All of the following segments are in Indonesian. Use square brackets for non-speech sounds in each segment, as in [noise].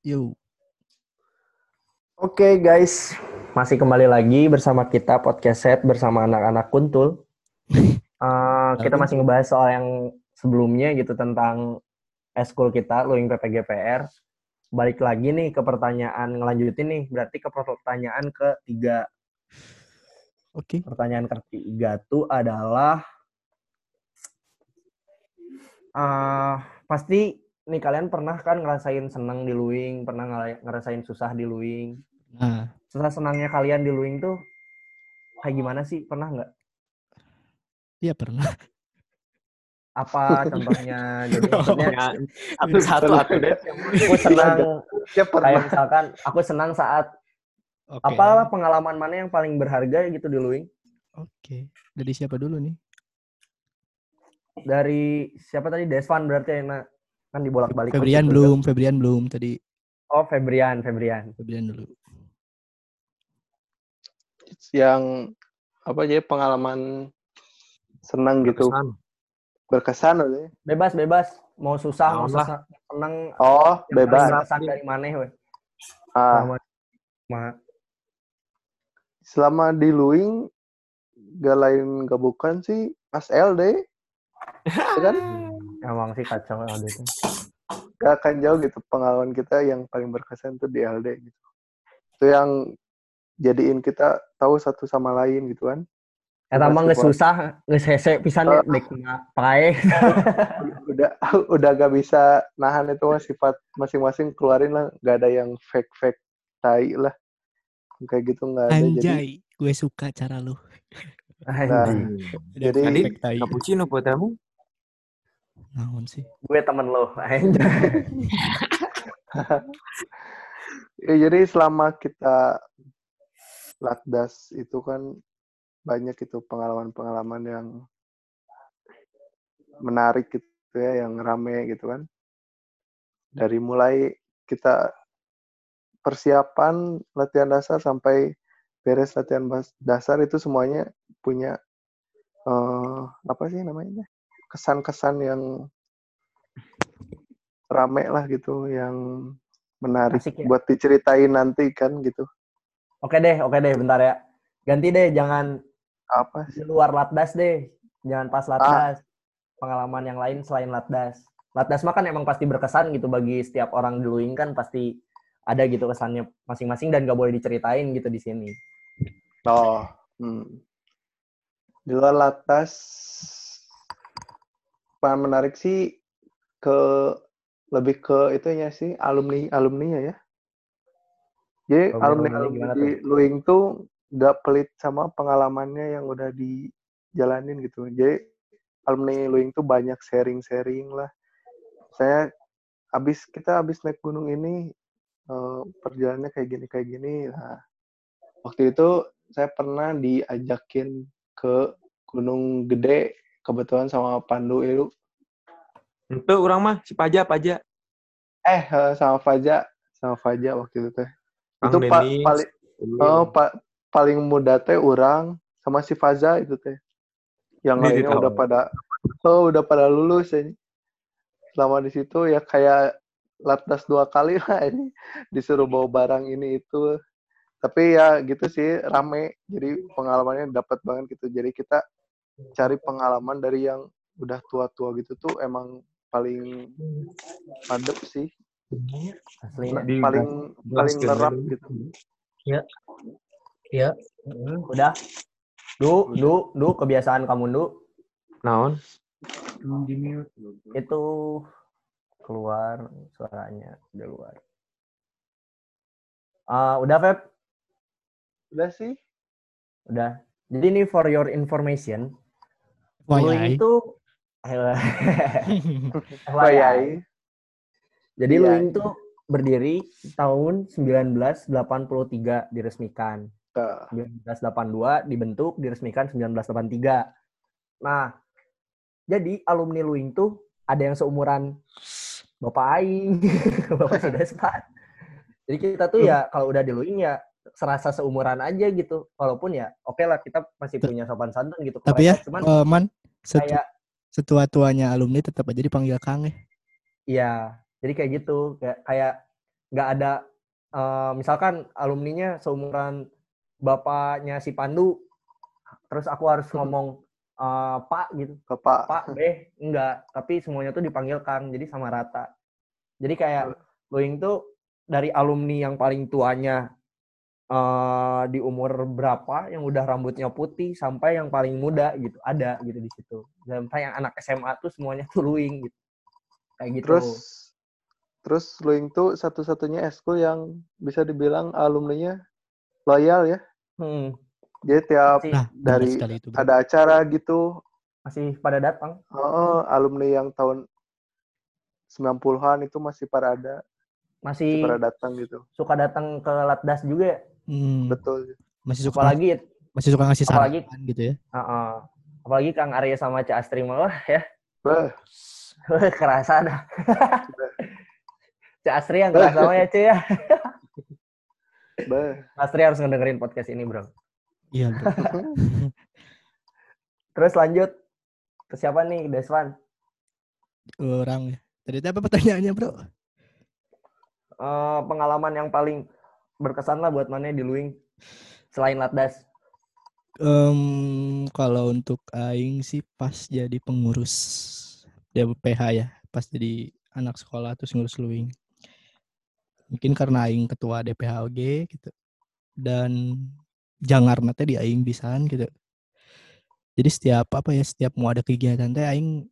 Yuk. Oke guys, masih kembali lagi bersama kita podcast set bersama anak-anak kuntul. Uh, [laughs] kita masih ngebahas soal yang sebelumnya gitu tentang eskul kita, Luing PPGPR. Balik lagi nih ke pertanyaan ngelanjutin nih, berarti ke pertanyaan ketiga. Oke. Pertanyaan ketiga tuh adalah uh, pasti nih kalian pernah kan ngerasain seneng di luing, pernah ngerasain susah di luing. Nah, Susah senangnya kalian di luing tuh kayak gimana sih? Pernah nggak? iya pernah. Apa [laughs] contohnya? [laughs] Jadi maksudnya Satu satu satu deh. aku senang Ya kayak misalkan aku senang saat Oke. apalah pengalaman mana yang paling berharga gitu di luing Oke. Dari siapa dulu nih? dari siapa tadi Desvan berarti yang na- kan dibolak-balik Febrian belum, Febrian belum tadi. oh Febrian Febrian. Febrian dulu. yang apa aja pengalaman senang gitu. Berkesan. berkesan bebas bebas. Mau susah mau susah. Seneng Oh, bebas. berkesan dari mana weh. Ah, Selama- Ma- selama di Luing gak lain gak bukan sih pas LD. [laughs] Ya kan emang sih kacau LD itu gak akan jauh gitu pengalaman kita yang paling berkesan tuh di LD gitu. Itu yang jadiin kita tahu satu sama lain gitu kan. Eta mah geus Basketball. susah, geus [laughs] hese pisan ya Oh. dek pae. Udah udah gak bisa nahan itu mah sifat masing-masing keluarin lah. Gak ada yang fake-fake tai lah. Kayak gitu nggak ada. Jadi Anjay, gue suka cara lu. Ada Jadi- tai. cappuccino buat kamu. Naon sih? Gue temen lo. [laughs] Ya, jadi selama kita latdas itu kan banyak itu pengalaman-pengalaman yang menarik gitu ya, yang rame gitu kan. Dari mulai kita persiapan latihan dasar sampai beres latihan dasar itu semuanya punya eh, apa sih namanya? Kesan-kesan yang rame lah gitu, yang menarik Asik ya. buat diceritain nanti kan gitu. Oke deh, oke deh, bentar ya. Ganti deh, jangan Apa di sih? luar latdas deh. Jangan pas latdas. Pengalaman yang lain selain latdas. Latdas mah kan emang pasti berkesan gitu bagi setiap orang di Luing kan pasti ada gitu kesannya masing-masing dan gak boleh diceritain gitu di sini. Oh, hmm. di luar latas paling menarik sih ke lebih ke itunya sih alumni alumninya ya. Jadi Alumni- alumni alumni di Luing tuh nggak pelit sama pengalamannya yang udah dijalanin gitu. Jadi alumni Luing tuh banyak sharing-sharing lah. Saya abis kita abis naik gunung ini eh, perjalanannya kayak gini kayak gini. Nah, waktu itu saya pernah diajakin ke Gunung Gede kebetulan sama Pandu itu Itu orang mah si Paja Paja. eh eh, sama Faja sama Faja waktu itu teh. Itu pa- paling oh, pa- paling muda teh orang sama si Faza itu teh. Yang Ini lainnya udah pada oh udah pada lulus ini. Selama di situ ya kayak latdas dua kali lah ini. Disuruh bawa barang ini itu. Tapi ya gitu sih rame. Jadi pengalamannya dapat banget gitu. Jadi kita cari pengalaman dari yang udah tua-tua gitu tuh emang paling mantep sih Aslinya. Di- paling di- paling lerap gitu Hmm, Udah. Du, du, du, kebiasaan kamu du. Naon? Itu keluar suaranya udah luar. Ah, udah Feb? udah sih Udah. Jadi ini for your information, Wah, Luing yai. itu [laughs] ya Jadi Iya. Luing itu berdiri tahun 1983 diresmikan. 1982 dibentuk, diresmikan 1983. Nah, jadi alumni Luing tuh ada yang seumuran Bapak Aing, [laughs] Bapak [laughs] si Despan. Jadi kita tuh ya kalau udah di Luing ya serasa seumuran aja gitu. Walaupun ya oke lah kita masih punya sopan santun gitu. Tapi ya, cuman eh, Man, setu, kayak setua-tuanya alumni tetap aja dipanggil Kang ya. Iya, jadi kayak gitu, kayak kayak nggak ada eh, misalkan alumninya seumuran bapaknya si Pandu terus aku harus ngomong eh, Pak gitu Bapak. Pak B enggak tapi semuanya tuh dipanggil Kang jadi sama rata jadi kayak Luing tuh dari alumni yang paling tuanya eh, di umur berapa yang udah rambutnya putih sampai yang paling muda gitu. Ada gitu di situ. Sampai yang anak SMA tuh semuanya tuh Luing gitu. Kayak gitu. Terus terus Luing tuh satu-satunya eskul yang bisa dibilang alumninya loyal ya. Hmm, Jadi tiap Nah, dari itu. ada acara gitu, masih pada datang. Oh, alumni yang tahun 90-an itu masih pada ada, masih masih pada datang gitu. suka datang ke Latdas juga ya Hmm, Betul. masih suka apalagi masih suka ngasih apalagi- saran gitu ya. Heeh. apalagi Kang Arya sama Cak Astri malah ya Bah, kerasa dah [laughs] Cak Astri yang kerasa mah ya cuy ya bah. Astri harus ngedengerin podcast ini bro Iya, bro. [laughs] terus lanjut ke siapa nih Deswan Orang ya. Tadi apa pertanyaannya, Bro? Eh, pengalaman yang paling berkesan lah buat mana di Luing selain Latdas Em, kalau untuk aing sih pas jadi pengurus DPH ya, pas jadi anak sekolah terus ngurus luing. Mungkin karena aing ketua DPHG gitu. Dan jangar teh di aing pisan gitu. Jadi setiap apa ya, setiap mau ada kegiatan teh aing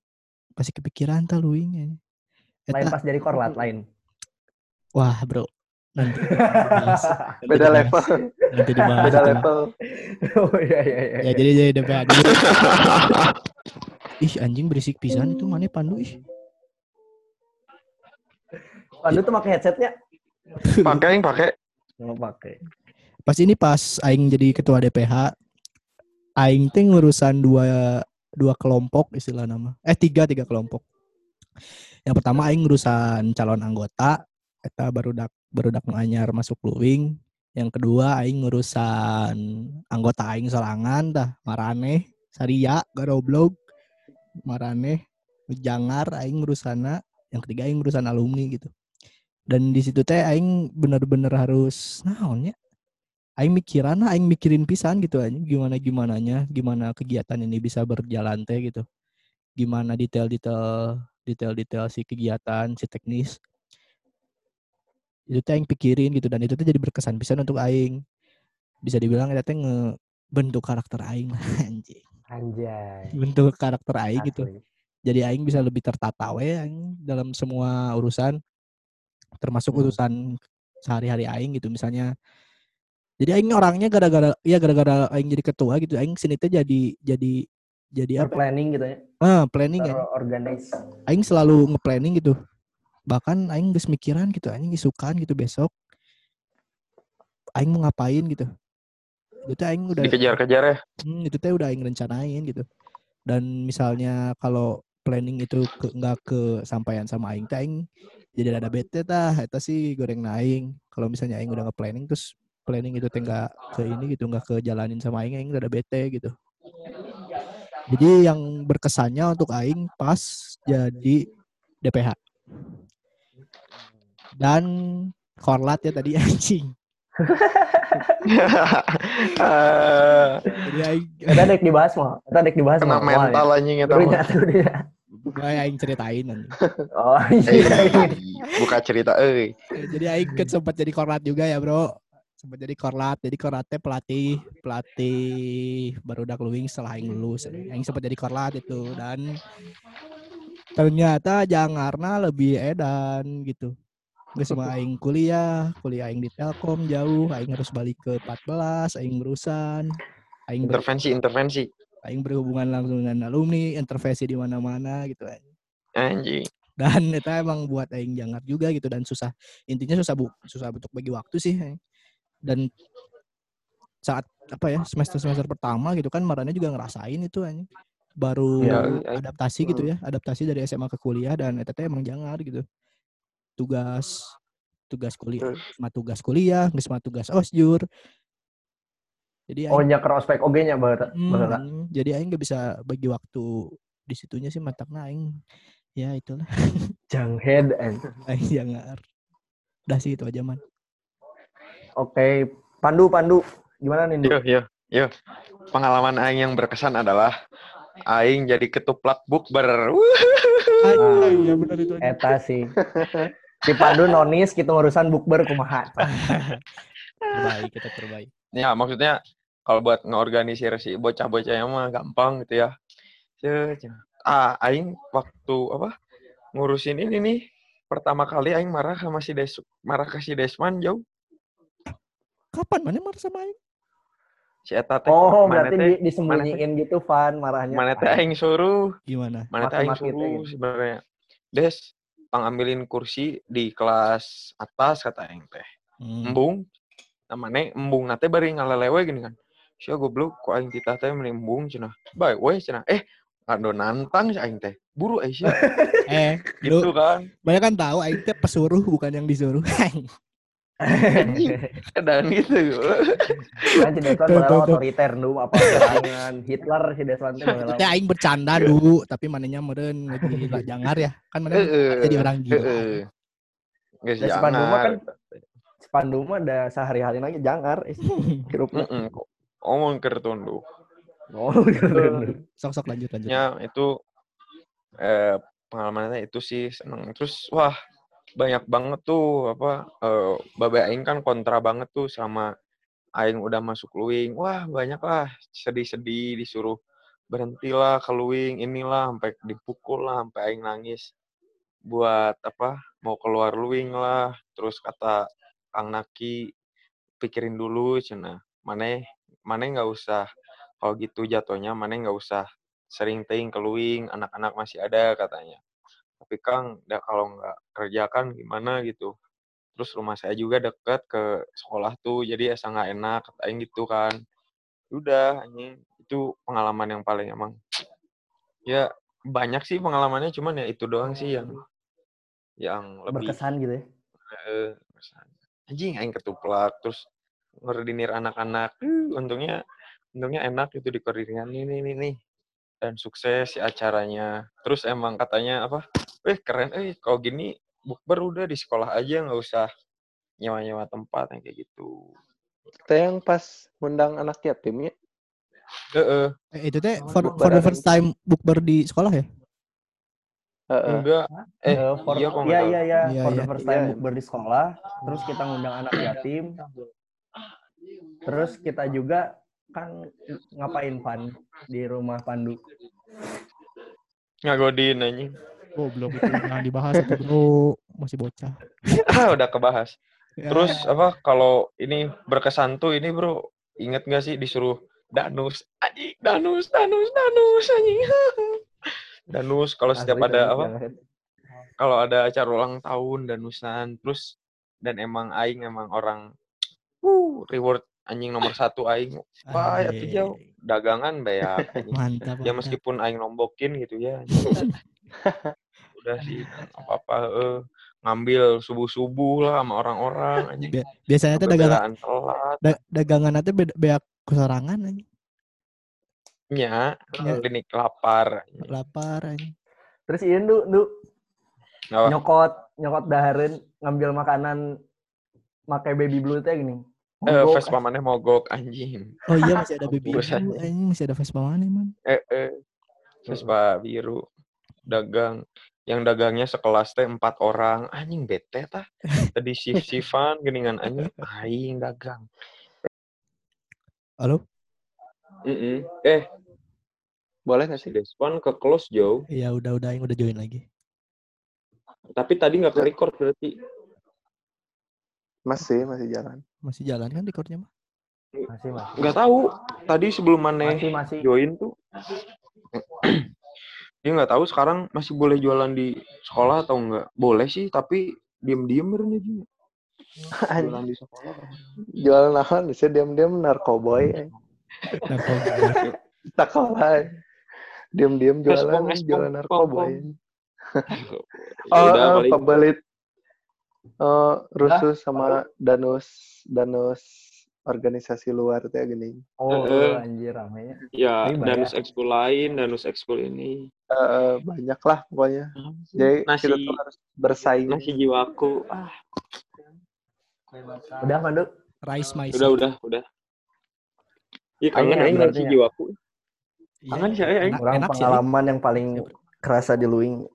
pasti kepikiran teh luing ya. lain pas jadi korlat lain wah, Bro. Nanti [laughs] Beda dibahas. level, Nanti [laughs] dibahas. beda level. [laughs] oh iya iya iya Ya jadi jadi DPH dulu. Ih anjing berisik pisan itu mana pandu ih. Pandu tuh pakai headsetnya Pakai yang pakai. nggak pakai Pas ini pas aing jadi ketua DPH, aing teh ngurusan dua dua kelompok istilah nama. Eh tiga tiga kelompok. Yang pertama aing ngurusan calon anggota, eta barudak barudak nu anyar masuk luwing. Yang kedua aing ngurusan anggota aing sorangan dah, marane, saria, garoblog, marane, jangar aing ngurusana, yang ketiga aing ngurusan alumni gitu. Dan di situ teh aing bener-bener harus naonnya aing mikiran aing mikirin pisan gitu aja gimana gimananya gimana kegiatan ini bisa berjalan teh gitu. Gimana detail-detail detail-detail si kegiatan si teknis itu teh aing pikirin gitu dan itu tuh jadi berkesan pisan untuk aing. Bisa dibilang itu teh ngebentuk karakter aing lah [laughs] anjing. Anjay. Bentuk karakter aing gitu. Jadi aing bisa lebih tertata we aing dalam semua urusan termasuk Hmm. urusan sehari-hari aing gitu misalnya. Jadi aing orangnya gara-gara ya gara-gara aing jadi ketua gitu aing sini teh jadi jadi jadi apa? Planning gitu ya? Ah planning aing. terorganize aing selalu nge-planning gitu bahkan aing geus mikiran gitu aing isukan gitu besok aing mau ngapain gitu itu teh aing udah Dikejar-kejar ya. Hmm, itu teh udah aing rencanain gitu. Dan misalnya kalau planning itu ke nggak kesampaian sama aing teh aing jadi ada bete tah eta sih goreng naing. Kalau misalnya aing udah nge-planning terus planning itu teh nggak ke ini gitu nggak kejalanin sama aing aing ada bete gitu. Jadi yang berkesannya untuk aing pas jadi DPH. Dan korlat ya tadi [laughs] anjing. Eh, Jadi aing kita dek dibahas mah kita dek dibahas Kena mah mental anjing Turunya, mah. turunya. Kayak aing ceritain anjing. [laughs] oh iya Eh, Buka cerita euy. Jadi Aing kan sempat jadi korlat juga ya bro. Sempat jadi korlat. Jadi korlatnya pelatih pelatih baru udah luwing setelah Aing lulus. Aing sempat jadi korlat itu dan ternyata Jangarna lebih edan gitu. Gak semua Aing kuliah, kuliah Aing di Telkom jauh, Aing harus balik ke 14, Aing berusan, Aing ber, Intervensi, intervensi. Aing berhubungan langsung dengan alumni, intervensi di mana-mana gitu. Anjing. dan [laughs] itu emang buat aing jangar juga gitu dan susah intinya susah bu susah untuk bagi waktu sih dan saat apa ya semester semester pertama gitu kan marane juga ngerasain itu anjing baru Aing. adaptasi gitu ya adaptasi dari SMA ke kuliah dan itu teh emang jangar gitu tugas tugas kuliah sama tugas kuliah nggak sama tugas osjur jadi oh aing, nya ke ospek oge nya baheula hmm, jadi aing nggak bisa bagi waktu di situnya sih matakna aing ya itulah [laughs] jang head and aing jangar Udah sih itu aja man. Oke, Pandu, Pandu. Gimana nih? Yo, yo, yo. Pengalaman Aing yang berkesan adalah Aing jadi ketuplak bukber. Ah, iya benar itu aja. Eta sih. [laughs] Si Pandu nonis kita urusan bukber kumaha. Terbaik kita terbaik. Ya, maksudnya kalau buat ngeorganisir si bocah-bocahnya mah gampang gitu ya. Cek. Ah, Aing waktu apa ngurusin ini nih pertama kali Aing marah sama si Des marah ke si Desman jauh Kapan mana marah sama Aing? si Eta teh Oh, berarti teh di- disembunyiin gitu, Van, marahnya. mana teh Aing suruh Gimana? mana teh Aing suruh gitu. sebenarnya Des pang ambilin kursi di kelas atas kata Aing teh. Hmm. embung namanya embung nate bari ngalelewe gini kan. Sia goblok kok aing titah teh meni embung cenah bae we cenah eh ngado nantang si aing teh. Buru Aisyah [laughs] Eh, gitu kan. banyak kan tahu Aing teh pesuruh bukan yang disuruh. [laughs] dan gitu Kan si tuh, tuh. otoriter nu apa serangan Hitler si teh baheula. Teh Aing bercanda dulu, tapi mananya meureun lagi lah jangar ya. Kan mana jadi orang gila. Heeh. Geus mah kan jangar. si Pandu mah ada sehari-hari lagi jangar eh, hirupna. Heeh. Omong. Oh, gitu. Sok-sok lanjut lanjut. Ya itu eh pengalamannya itu sih seneng. Terus wah banyak banget tuh apa eh babe aing kan kontra banget tuh sama aing udah masuk luing. Wah, banyak lah sedih-sedih disuruh berhentilah ke luing inilah sampai dipukul lah sampai aing nangis buat apa mau keluar luing lah terus kata Kang Naki pikirin dulu cina mana mana nggak usah kalau gitu jatuhnya mana nggak usah sering ting ke luing anak-anak masih ada katanya tapi Kang da, kalau nggak kerjakan gimana? gitu. Terus rumah saya juga deket ke sekolah tuh jadi asa nggak enak katain gitu kan. Udah anjing. Itu pengalaman yang paling emang ya banyak sih pengalamannya cuman ya itu doang sih yang yang lebih Berkesan gitu ya. eh, anjing aing ketuplak. Terus ngordinir anak-anak. Uh, untungnya untungnya enak itu dikoordinir nih nih nih nih. Dan sukses si acaranya. Terus emang katanya apa eh keren eh kalau gini bukber udah di sekolah aja nggak usah nyewa-nyewa tempat yang kayak gitu Kita yang pas ngundang anak yatim ya. Heeh, Eh, itu teh for, Bukber for the first time bukber di sekolah ya? Heeh. enggak eh Eh, for, iya kok iya, nggak iya, iya, Iya, for iya. the first time Iya. bukber di sekolah, terus kita ngundang anak yatim, terus kita juga kan ngapain Pan di rumah Pandu. ngagodin anjing Oh, belum itu jangan dibahas itu, Bro. Masih bocah. ah udah kebahas Ya. terus apa kalau ini berkesan tuh ini bro inget gak sih disuruh danus anjing danus danus danus anjing [laughs] danus kalau setiap Asli, ada apa kalau ada acara ulang tahun danusan terus dan emang aing emang orang uh reward anjing nomor satu aing wah ya tuh jauh dagangan bayar anjing. Mantap. ya meskipun aing nombokin gitu ya. [laughs] udah sih apa apa ngambil subuh subuh lah sama orang-orang anjing Bi- Biasanya teh dagangan da- dagangan nanti beda beak kusorangan aja. nya Ya. klinik lapar Lapar aja. Terus iya Du, Du Apa? nyokot nyokot dahareun ngambil makanan pakai baby blue teh gini. eh Mogok, Vespa maneh mogok anjing Oh iya masih ada baby blue, anjing masih ada Vespa mana man? eh eh Vespa biru dagang yang dagangnya sekelas teh empat orang anjing bete tah tadi shift [laughs] shiftan geningan anjing aing dagang Halo? eh Boleh nggak si sih? Deswan ke close jauh Iya udah udah yang udah join lagi. tapi tadi nggak ke record berarti Masih, masih jalan. Masih jalan kan recordnya mah? Masih masih. nggak tahu tadi sebelum maneh Masih masih. join tuh [clears throat] dia nggak tahu sekarang masih boleh jualan di sekolah atau enggak boleh sih tapi diem-diem berarti juga [laughs] jualan di sekolah Jualan apa? Bisa diam-diam narkoboy. Narkoba. [laughs] Sekolah. Diam-diam jualan, jualan narkoboy. Oh, pembelit eh rusuh sama danus danus organisasi luar teh gini. Oh, Heeh. anjir ramenya. ya banyak. danus ekskul lain danus ekskul ini Eh, banyak lah pokoknya. Jadi nasi kita tuh harus bersaing. nasi jiwaku ah Udah, Pandu? Rice my Udah, udah, udah. Iya kangen Aing ya. jiwaku. Iya, Kangen sih aing. sih, pengalaman yang paling kerasa di Luing.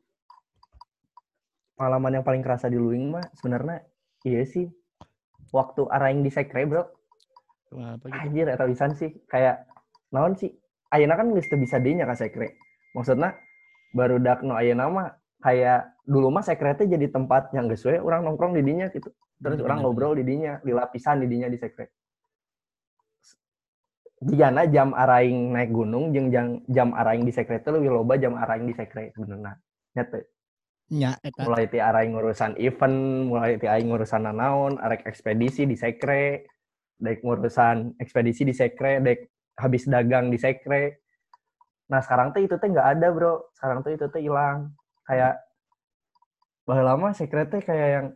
Pengalaman yang paling kerasa di Luing mah sebenarnya iya sih. Waktu araing di sekre, Bro. Apa gitu? Anjir, eta pisan sih. Kayak naon sih? Ayeuna kan geus bisa dinya ka sekre. Maksudnya baru dak no ayeuna mah kayak dulu mah sekre teh jadi tempat yang geus we urang nongkrong di dinya gitu. Terus orang bener, ngobrol di dinya, di lapisan di dinya di sekre. Jigana jam araing naik gunung jeung jam, jam araing di sekre teh leuwih loba jam araing di sekre sebenarnya. Nya teh Nya eta. mulai ti araing ngurusan event, mulai ti aing ngurusan nanaon, arek ekspedisi di sekre, dek ngurusan ekspedisi di sekre, dek habis dagang di sekre. Nah sekarang tuh itu teh nggak ada bro, sekarang tuh itu teh hilang. Kayak bahwa lama sekre teh kayak yang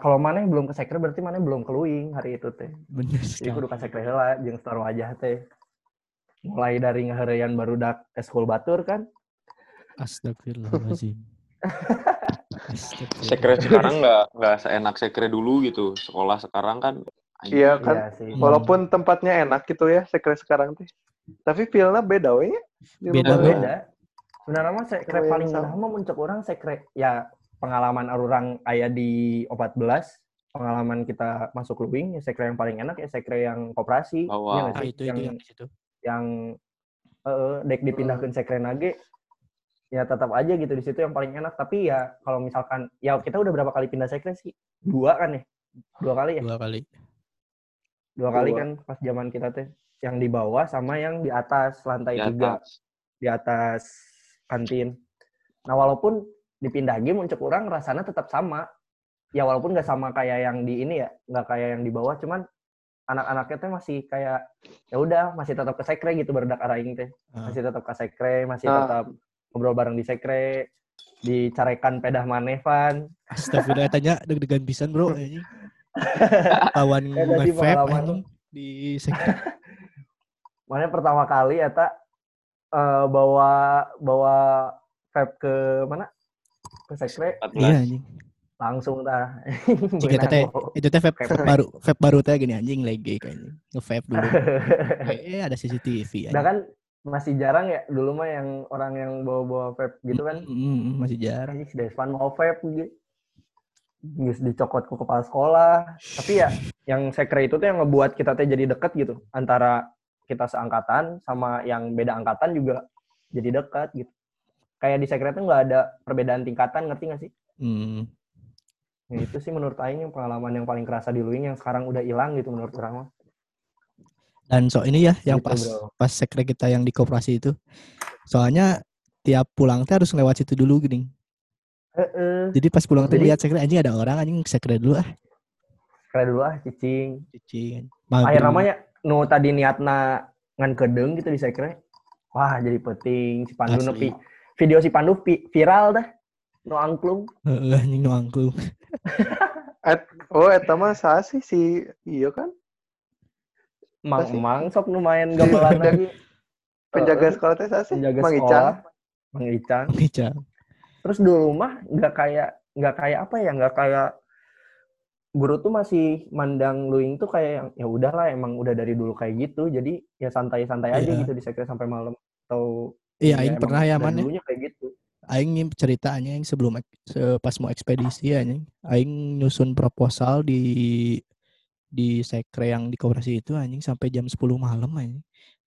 kalau mana belum ke sekre berarti mana belum keluing hari itu teh. Bener Jadi kudu ka sekre heula jeung store wajah teh. Mulai dari ngahareyan baru dak eskul batur kan, Astagfirullahaladzim. [laughs] Sekre sekarang nggak nggak seenak sekre dulu gitu. Sekolah sekarang kan. Iya kan. Iya sih. Walaupun tempatnya enak gitu ya, sekre sekarang teh. Tapi feel-nya beda we Beda, beda. Sebenarnya mah sekre yang paling sama. lama muncul orang sekre ya pengalaman orang aya di 14 pengalaman kita masuk luwing ya sekre yang paling enak ya sekre yang koperasi Oh, Iya wow. nggak Ah, itu yang itu yang di situ. yang eh, dek dipindahkan sekre nage ya tetap aja gitu di situ yang paling enak tapi ya kalau misalkan ya kita udah berapa kali pindah sekre sih dua kan ya dua kali ya Dua kali. dua kali kan pas zaman kita teh yang di bawah sama yang di atas lantai Di tiga atas. di atas kantin. Nah walaupun dipindah game untuk orang rasanya tetap sama. Ya walaupun nggak sama kayak yang di ini ya, nggak kayak yang di bawah, cuman anak-anaknya teh masih kayak ya udah masih tetap ke sekre gitu berdak araing teh. Ah. Masih tetap ke sekre, masih Ah. tetap ngobrol bareng di sekre, dicarekan pedah manevan. Astagfirullah tanya deg-degan pisan bro. [laughs] Lawan Ya, anjing di sektor. [laughs] Mana pertama kali ya tak eh, bawa bawa vape ke mana? Ke sekre 14. Iya anjing. langsung dah. Jika teh itu teh vape Vape. baru vape baru teh gini anjing lagi kayaknya. Nge-vape dulu. [laughs] Eh ada CCTV Nah anjing. kan masih jarang ya dulu mah yang orang yang bawa-bawa vape gitu kan. Mm, mm, mm, masih jarang. Anjing si Desvan mau vape gitu. Geus dicokot ke kepala sekolah. Tapi ya yang sekre itu tuh yang ngebuat kita teh jadi deket gitu antara kita seangkatan sama yang beda angkatan juga jadi dekat gitu. Kayak di sekre tuh nggak ada perbedaan tingkatan, ngerti nggak sih? Hmm. Nah, itu sih menurut Aing yang pengalaman yang paling kerasa di Luing yang sekarang udah hilang gitu menurut orang mah. Dan so ini ya yang Gitu, pas bro. pas sekre kita yang di koperasi itu. Soalnya tiap pulang teh harus lewat situ dulu gini. Heeh. Jadi pas pulang teh lihat sekre anjing ada orang anjing sekre dulu ah. Sekre dulu ah cicing. Cicing. akhir Maghrib. namanya nu tadi niatna ngan kedeng gitu di sekre wah jadi penting si Pandu nepi video si Pandu vi- viral dah nu angklung Heeh anjing nu angklung. [laughs] Oh, eta mah saha sih si iya kan? Mang mang sok nu main gamelan lagi Penjaga sekolah teh sih? penjaga Mang sekolah Icang. Mang Icang Ngicang. terus dulu mah nggak kayak nggak kayak apa ya nggak kayak guru tuh masih mandang luing tuh kayak yang ya udahlah emang udah dari dulu kayak gitu jadi ya santai-santai aja Iya. gitu di sekre sampai malam atau Iya, ya aing pernah ya dari man ya. dulunya kayak gitu Aing ceritanya yang sebelum pas mau ekspedisi anjing. Aing nyusun proposal di di sekre yang di koperasi itu anjing sampai jam 10 malam anjing.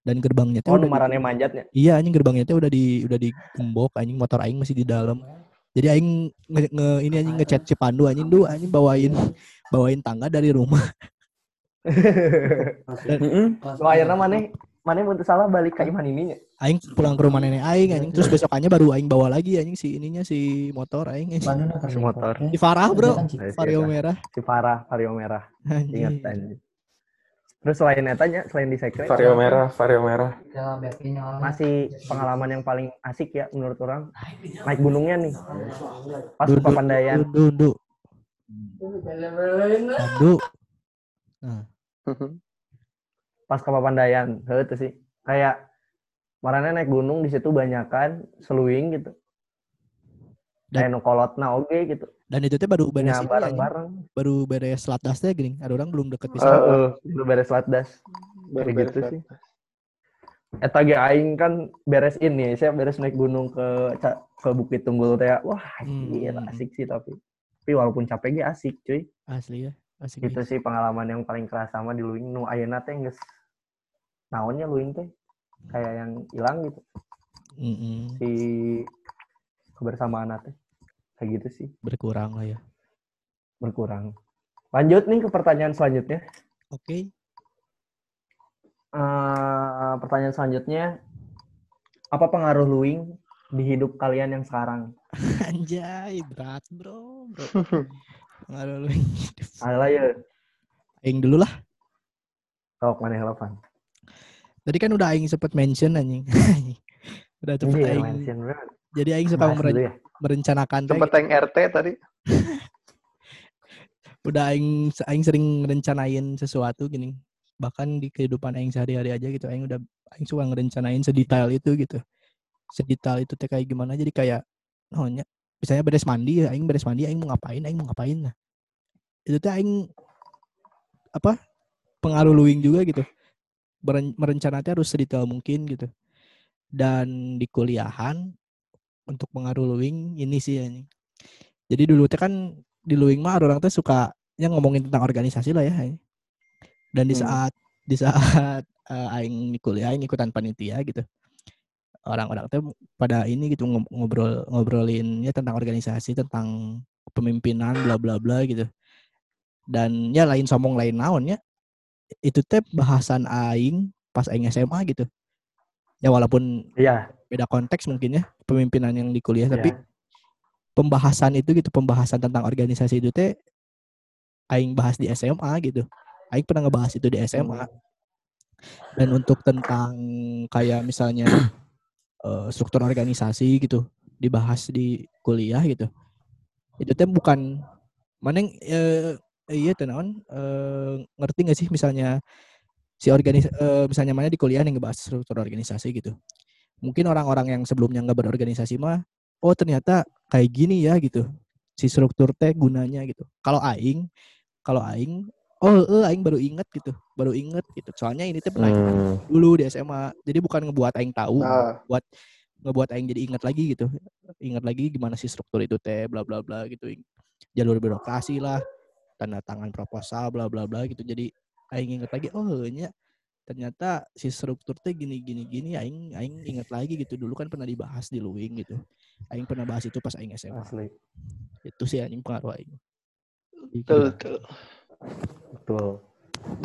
Dan gerbangnya tuh oh numarannya manjatnya Iya anjing gerbangnya tuh udah di udah digembok anjing motor aing masih di dalam. Jadi aing nge, nge- ini anjing ngechat si Pandu anjing du anjing bawain bawain tangga dari rumah. [laughs] Lo akhirnya mana mana mau salah balik ke iman ininya. Aing pulang ke rumah nenek aing anjing terus besokannya baru aing bawa lagi anjing si ininya si motor aing. Si motor. Si Farah bro, si Vario eta. merah. Si Farah, Vario merah. Ingat Anjing. Terus selain etanya, selain di sekre, Vario merah, vario merah. masih pengalaman yang paling asik ya menurut orang naik gunungnya nih. Pas ke du, Papandayan. du, du, du. Pas ke Papandayan, heuh tuh sih. Kayak marahnya naik gunung di situ banyakan seluing gitu. Dan nu kolotna oge gitu. Dan itu teh baru beres Nya ini, anjing. bareng-bareng. baru beres latdas teh gini. Ada orang belum deket Eh, bisa. Heeh, baru beres latdas. Baru beres gitu sih. Eta ge aing kan beres ini, saya beres naik gunung ke ke Bukit Tunggul teh. Wah, Hmm. gila asik sih tapi. Tapi walaupun capek ge asik, cuy. Asli ya. Asli. Gitu sih pengalaman yang paling kerasa sama di Luing. Nu ayeuna teh geus naonnya Luing teh kayak yang hilang gitu Mm-mm. si kebersamaan teh. Kayak gitu sih, Berkurang lah ya. berkurang. Lanjut nih ke pertanyaan selanjutnya. Oke. Eh, pertanyaan selanjutnya, apa pengaruh Luing di hidup kalian yang sekarang? [laughs] Anjay, berat bro. bro. Pengaruh lu hidup. Ayolah ya, Aing dulu lah. kau mana relevan? Tadi kan udah Aing sempet mention anjing. [laughs] udah cepet Iya, Aing. mention. Jadi Aing suka meren- ya. merencanakan Sempet yang RT tadi. [laughs] udah aing aing sering ngerencanain sesuatu gini bahkan di kehidupan aing sehari-hari aja gitu aing udah aing suka ngerencanain sedetail itu gitu sedetail itu teh kayak gimana jadi kayak oh nya misalnya beres mandi ya aing beres mandi aing mau ngapain aing mau ngapain nah itu teh aing apa pengaruh luing juga gitu Beren- merencana teh harus sedetail mungkin gitu dan di kuliahan untuk pengaruh luing ini sih anjing. jadi dulu teh kan di luing mah orang teh suka yang ngomongin tentang organisasi lah ya dan di Hmm. saat di saat [laughs] eh, aing di kuliah aing ikutan panitia gitu orang-orang teh pada ini gitu ngob- ngobrol ngobrolinnya tentang organisasi tentang kepemimpinan bla bla bla gitu dan ya lain sombong lain naon ya itu teh bahasan aing pas aing SMA gitu. Ya walaupun Iya, beda konteks mungkin ya pemimpinan yang di kuliah tapi iya. pembahasan itu gitu pembahasan tentang organisasi itu teh aing bahas di SMA gitu. Aing pernah ngebahas itu di SMA dan untuk tentang kayak misalnya [coughs] eh, struktur organisasi gitu dibahas di kuliah gitu. Itu teh bukan mana yang eh, iya tenawan eh, ngerti gak sih misalnya si organis eh, misalnya mana di kuliah yang ngebahas struktur organisasi gitu. Mungkin orang-orang yang sebelumnya nggak berorganisasi mah oh ternyata kayak gini ya gitu. Si struktur teh gunanya gitu. Kalau aing kalau aing oh eh, aing baru inget gitu. Baru inget gitu. Soalnya ini teh pernah Hmm. dulu di SMA jadi bukan ngebuat aing tahu Nah, buat ngebuat aing jadi ingat lagi gitu. Ingat lagi gimana sih struktur itu teh bla bla bla gitu. Jalur birokrasi lah tanda tangan proposal bla bla bla gitu jadi aing ingat lagi oh nya ternyata si struktur teh gini gini gini aing aing ingat lagi gitu dulu kan pernah dibahas di luing gitu aing pernah bahas itu pas aing SMA Asli. itu sih anjing pengaruh aing betul, betul. Betul.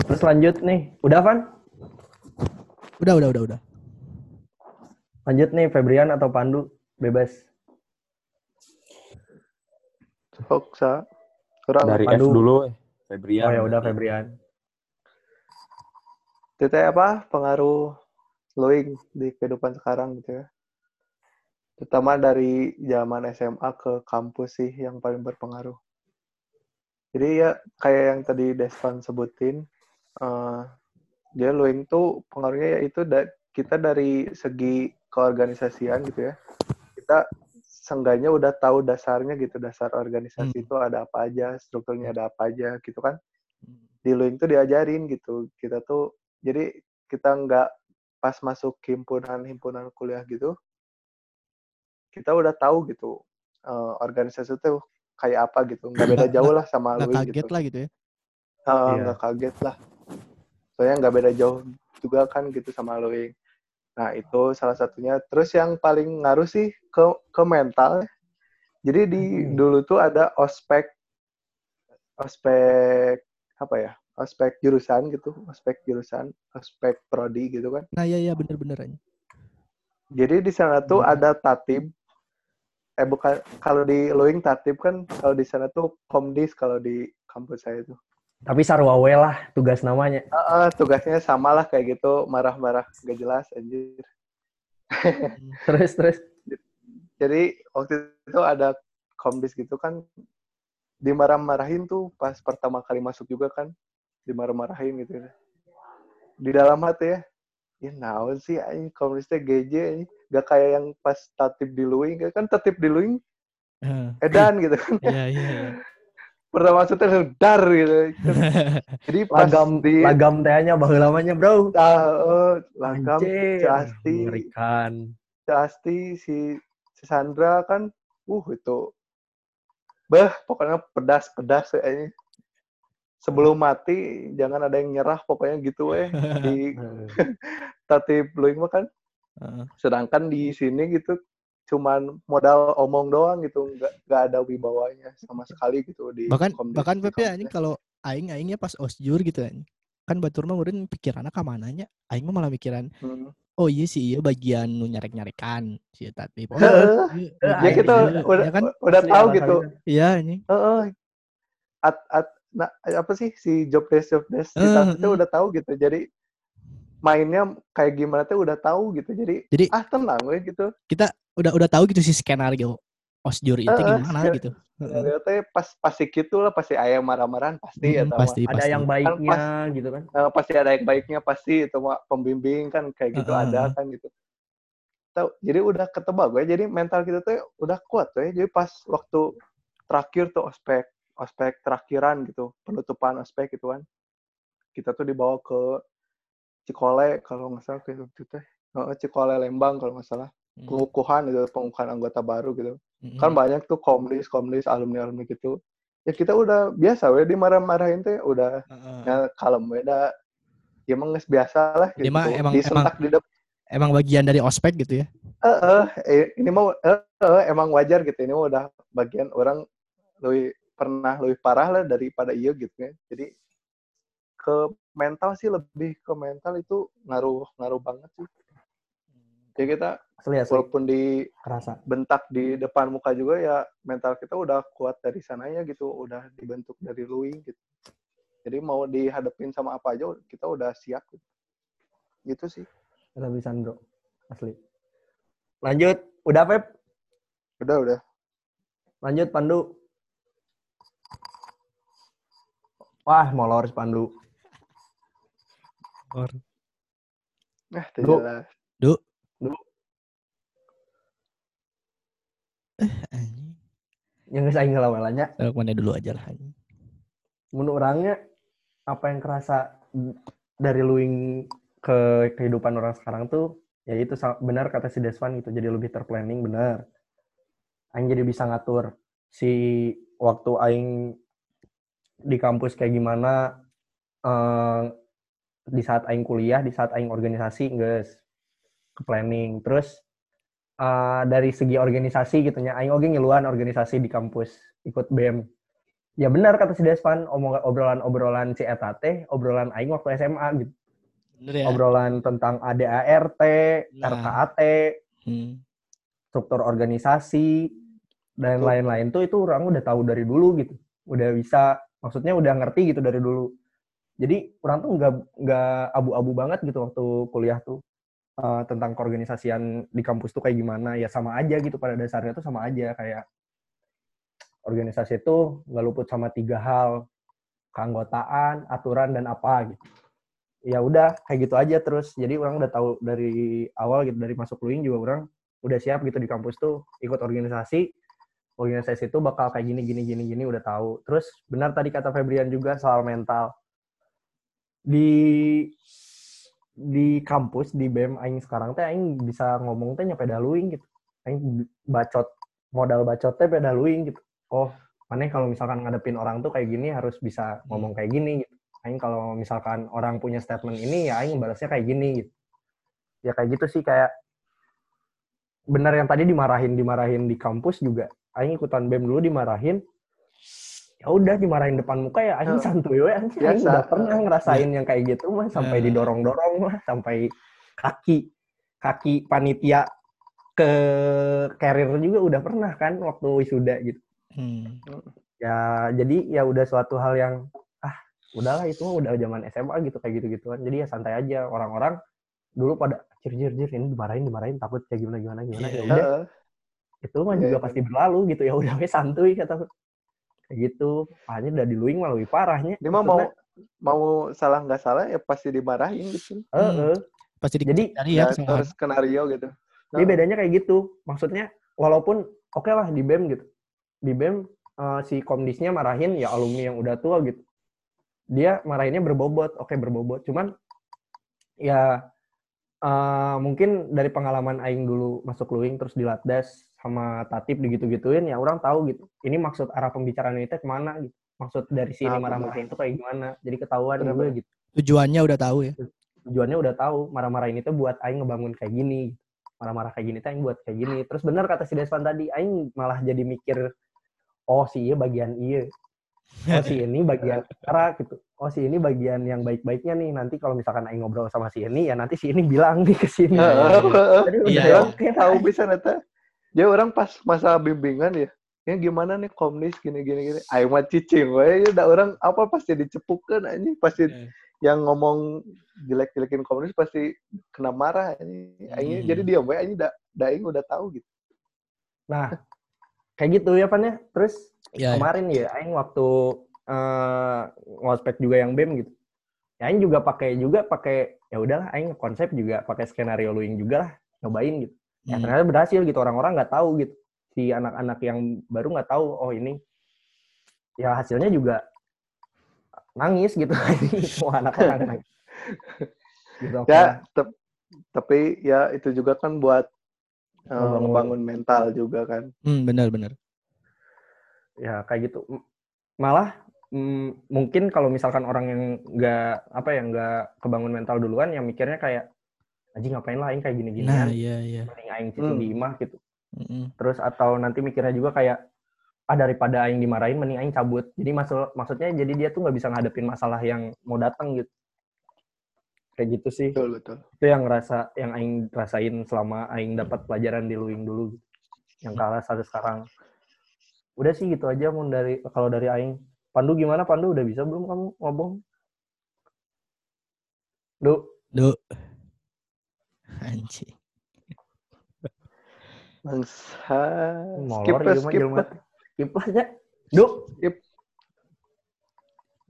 Terus lanjut nih. Udah, Van? udah udah udah udah Lanjut nih, Febrian atau Pandu? Bebas. Sok, sa. Kurang. Dari F dulu. Febrian. oh ya udah. Febrian. Itu teh apa? Pengaruh Loing di kehidupan sekarang gitu ya. Terutama dari zaman SMA ke kampus sih yang paling berpengaruh. Jadi ya kayak yang tadi Desvan sebutin, eh dia Loing tuh pengaruhnya yaitu da- kita dari segi keorganisasian gitu ya. Kita seenggaknya udah tahu dasarnya gitu, dasar organisasi Hmm. itu ada apa aja, strukturnya ada apa aja gitu kan. Di Loing tuh diajarin gitu. Kita tuh jadi kita nggak pas masuk himpunan-himpunan kuliah gitu, kita udah tahu gitu eh, organisasi itu kayak apa gitu, nggak beda [laughs] jauh lah sama nggak Loing kaget gitu. lah gitu ya Iya. nggak kaget lah. Soalnya nggak beda jauh juga kan gitu sama Loing. Nah itu salah satunya. Terus yang paling ngaruh sih ke ke mental. Jadi di Hmm. dulu tuh ada ospek ospek apa ya? Ospek jurusan gitu, ospek jurusan, ospek prodi gitu kan. nah iya iya bener-bener anjing Jadi di sana tuh Hmm. ada tatib. Eh bukan kalau di Loing tatib kan kalau di sana tuh komdis kalau di kampus saya tuh. Tapi sarwawe lah tugas namanya. Ah, ah, tugasnya sama lah kayak gitu, marah-marah gak jelas anjir. [laughs] Terus, terus. Jadi waktu itu ada komdis gitu kan dimarah-marahin tuh pas pertama kali masuk juga kan dimarah-marahin gitu. Di dalam hati ya, ya naon sih anjing komdisnya GJ anjing. Gak kayak yang pas tatip di Luing, kan tatip di Luing Heeh. edan gitu kan [laughs] Iya, iya, iya. Pertama teh dar gitu. [laughs] Jadi pas Lagam di lagam tehnya baheula lamanya, Bro. ah, eh, lagam Casti Mengerikan. Casti si si Sandra kan uh itu. Bah pokoknya pedas pedas kayaknya. Sebelum mati jangan ada yang nyerah pokoknya gitu eh di [laughs] [laughs] tatip luing mah kan. Heeh. sedangkan di sini gitu cuman modal omong doang gitu nggak nggak ada wibawanya sama sekali gitu di bahkan komdis- bahkan Pepe komdis. anjing kalau aing aingnya pas osjur gitu kan kan batur mah meureun pikiranna ka mananya aing mah malah mikiran Hmm. oh iya sih iya bagian nu nyarek-nyarekan si tatip oh Heeh. iya, Ya, ya iya, kita iya, udah iya kan udah tahu alasannya. gitu iya anjing Heeh. at at nah apa sih si job desk job desk kita itu eh. udah tahu gitu jadi mainnya kayak gimana tuh udah tahu gitu jadi Jadi- ah tenang we gitu udah udah tahu gitu sih skenario osjur itu Heeh, gimana gitu. ternyata pas pasti gitu lah pasti ayam marah-marahan pasti ya Mm, tahu pasti Ada pasti. yang baiknya gitu kan. Eh, pasti ada yang baiknya pasti itu mah pembimbing kan kayak gitu Heeh, ada kan gitu. Tahu jadi udah ketebak gue jadi mental kita tuh udah kuat tuh ya jadi pas waktu terakhir tuh ospek ospek terakhiran gitu penutupan ospek gitu kan kita tuh dibawa ke Cikole kalau nggak salah kayak gitu teh. Heeh, Cikole Lembang kalau nggak salah. Hmm, pengukuhan gitu pengukuhan anggota baru gitu. Hmm. kan banyak tuh komdis komdis alumni alumni gitu. Ya kita udah biasa we dimarah-marahin teh udah. Heeh. ya kalem we dah. Ya emang biasa lah gitu mah emang- disentak di depan emang bagian dari ospek gitu ya? Eh eh, eh, ini mau eh, eh, emang wajar gitu. Ini mah udah bagian orang lebih pernah lebih parah lah daripada iya gitu ya. Jadi ke mental sih lebih ke mental itu ngaruh ngaruh banget sih. Jadi kita Asli asli walaupun di kerasa. bentak di depan muka juga ya mental kita udah kuat dari sananya gitu udah dibentuk dari luing gitu jadi mau dihadapin sama apa aja kita udah siap gitu, gitu sih Lebih Sandro. Asli. Lanjut, udah Pep? udah udah Lanjut Pandu. Wah, molor si Pandu. nah Du. jelas anjing. Yang geus aing ngelawelanya, Taruh mana dulu aja lah anjing. menurut orangnya apa yang kerasa dari luing ke kehidupan orang sekarang tuh ya itu benar kata si Desvan gitu jadi lebih terplanning benar. Aing jadi bisa ngatur si waktu aing di kampus kayak gimana eh, di saat aing kuliah di saat aing organisasi guys ke planning. Terus eh, dari segi organisasi gitu nya aing oge ngiluan organisasi di kampus ikut BEM ya benar kata si Desvan omong obrolan-obrolan si eta teh obrolan aing waktu SMA gitu bener ya obrolan tentang ADART, Nah. RKAT, Hmm. struktur organisasi dan lain-lain tuh itu orang udah tahu dari dulu gitu. Udah bisa maksudnya udah ngerti gitu dari dulu. Jadi orang tuh nggak nggak abu-abu banget gitu waktu kuliah tuh eh, tentang keorganisasian di kampus tuh kayak gimana ya sama aja gitu pada dasarnya tuh sama aja kayak organisasi itu nggak luput sama tiga hal keanggotaan, aturan dan apa gitu. Ya udah kayak gitu aja terus. Jadi orang udah tahu dari awal gitu dari masuk luing juga orang udah siap gitu di kampus tuh ikut organisasi. Organisasi itu bakal kayak gini gini gini gini udah tahu. Terus benar tadi kata Febrian juga soal mental. Di di kampus di BEM aing sekarang teh aing bisa ngomong teh nyampe daluing gitu. Aing bacot modal bacot teh beda luing gitu. Oh, mana kalau misalkan ngadepin orang tuh kayak gini harus bisa ngomong kayak gini gitu. Aing kalau misalkan orang punya statement ini ya aing balasnya kayak gini gitu. Ya kayak gitu sih kayak benar yang tadi dimarahin dimarahin di kampus juga. Aing ikutan BEM dulu dimarahin. Ya udah dimarahin depan muka ya Oh. santuy we aing Biasa. udah pernah ngerasain yang kayak gitu mah sampai Eh. didorong-dorong mah sampai kaki kaki panitia ke carrier juga udah pernah kan waktu wisuda gitu Hmm. ya jadi ya udah suatu hal yang ah udahlah itu mah udah zaman SMA gitu kayak gitu gituan jadi ya santai aja orang-orang dulu pada jir jir jir ini dimarahin dimarahin takut kayak gimana gimana gimana Iya, ya udah Heeh. itu mah Iya, juga iya. pasti berlalu gitu ya udah we [laughs] santuy kata gitu hanya udah diluing mah lebih parahnya dia mah mau mau salah nggak salah ya pasti dimarahin gitu eh, eh. Pasti di jadi ya ya terus skenario gitu Jadi bedanya kayak gitu. Maksudnya walaupun oke lah di BEM gitu. di BEM uh, si komdisnya marahin ya alumni yang udah tua gitu. Dia marahinnya berbobot, oke berbobot. Cuman ya uh, mungkin dari pengalaman aing dulu masuk luing terus di latdas sama tatip digitu-gituin ya orang tahu gitu. Ini maksud arah pembicaraan itu ke mana gitu. Maksud dari sini Ah, marah-marahin itu kayak gimana. Jadi ketahuan juga gitu. Tujuannya udah tahu ya. Tujuannya udah tahu marah-marahin itu buat aing ngebangun kayak gini. Marah-marah kayak gini tuh aing buat kayak gini. Terus bener kata si Desvan tadi, aing malah jadi mikir oh si iya bagian iya. Oh si ini bagian cara gitu. Oh si ini bagian yang baik-baiknya nih. Nanti kalau misalkan aing ngobrol sama si ini ya nanti si ini bilang nih ke sini. Jadi udah Iya. kayak tahu bisa neta dia orang pas masa bimbingan ya ya gimana nih komnis gini gini gini ayo mah cicing ya udah orang apa pasti dicepukan anjing pasti Iya. yang ngomong jelek-jelekin komunis pasti kena marah anjing Aing Hmm. jadi dia we anjing da, daing udah tahu gitu Nah, kayak gitu ya Pan ya. Terus Ya, ya. kemarin ya aing waktu eh ngospek juga yang BEM gitu. Ya aing juga pakai juga pakai ya udahlah aing konsep juga pakai skenario luing juga lah nyobain gitu. Ya Hmm. ternyata berhasil gitu orang-orang nggak tahu gitu. Si anak-anak yang baru nggak tahu oh ini ya hasilnya juga nangis gitu. [laughs] Semua anak-anak nangis. Gitu, ya tep- tapi ya itu juga kan buat Ngebangun. ngebangun mental juga kan Hmm, benar benar. ya kayak gitu malah mm, mungkin kalau misalkan orang yang nggak apa ya nggak kebangun mental duluan yang mikirnya kayak anjing ngapain lah aing kayak gini-gini Nah, iya iya. mending aing cicing Hmm. di imah gitu. Mm-mm. terus atau nanti mikirnya juga kayak ah daripada aing dimarahin mending aing cabut. Jadi maksud maksudnya jadi dia tuh nggak bisa ngadepin masalah yang mau datang gitu. Kayak gitu sih. Betul betul. Itu yang ngerasa yang aing rasain selama aing dapat pelajaran di luing dulu gitu. yang kalah sampai sekarang. Udah sih gitu aja mun dari kalau dari aing. Pandu gimana? Pandu udah bisa belum kamu ngomong? Du Duh. Anjing. bangsa skip lah skip lah. Skip lah ya Du skip.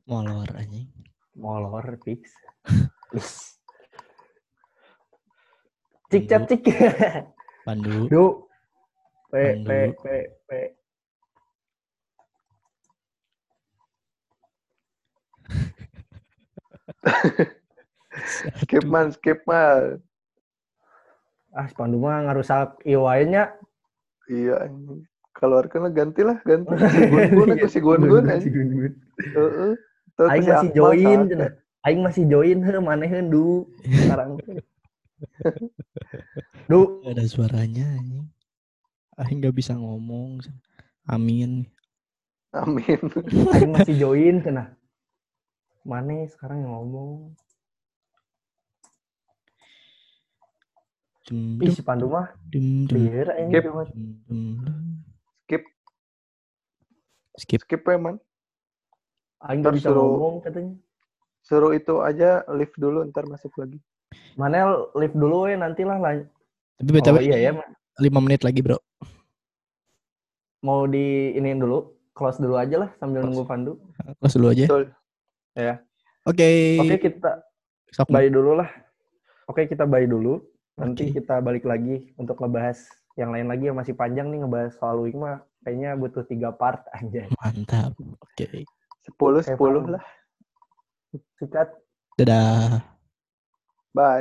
Molor anjing. molor fix. Wis. cik cap cik Pandu. Du P Pandu. P P P skip man skip man ah si Pandu mah ngarusak ieu wae nya iya anjing keluarkan lah ganti lah ganti si gun-gun aku [laughs] si. Heeh. Tuh, Aing si masih join. Aing masih join, he, maneheun du. Sekarang. [laughs] du, ada suaranya anjing. Ah nggak bisa ngomong. Amin. amin Aing masih join, cenah. Mane sekarang yang ngomong. Ih, si Pandu mah aing Skip. skip Skip. skip ya man Aing gak bisa Tersuruh. ngomong katanya. suruh itu aja lift dulu ntar masuk lagi Manel live dulu ya nanti lah. Tapi btw Oh iya ya, Ma. 5 menit lagi bro. mau di iniin dulu, close dulu aja lah sambil Close. nunggu Pandu. Close dulu aja. betul Oke. Oke, kita Sok, bye dulu lah. Oke, kita bye dulu. Nanti kita balik lagi untuk ngebahas yang lain lagi yang masih panjang nih ngebahas soal Wing mah kayaknya butuh tiga part [laughs] aja. Mantap. Oke. sepuluh sepuluh lah Sikat. Dadah. bye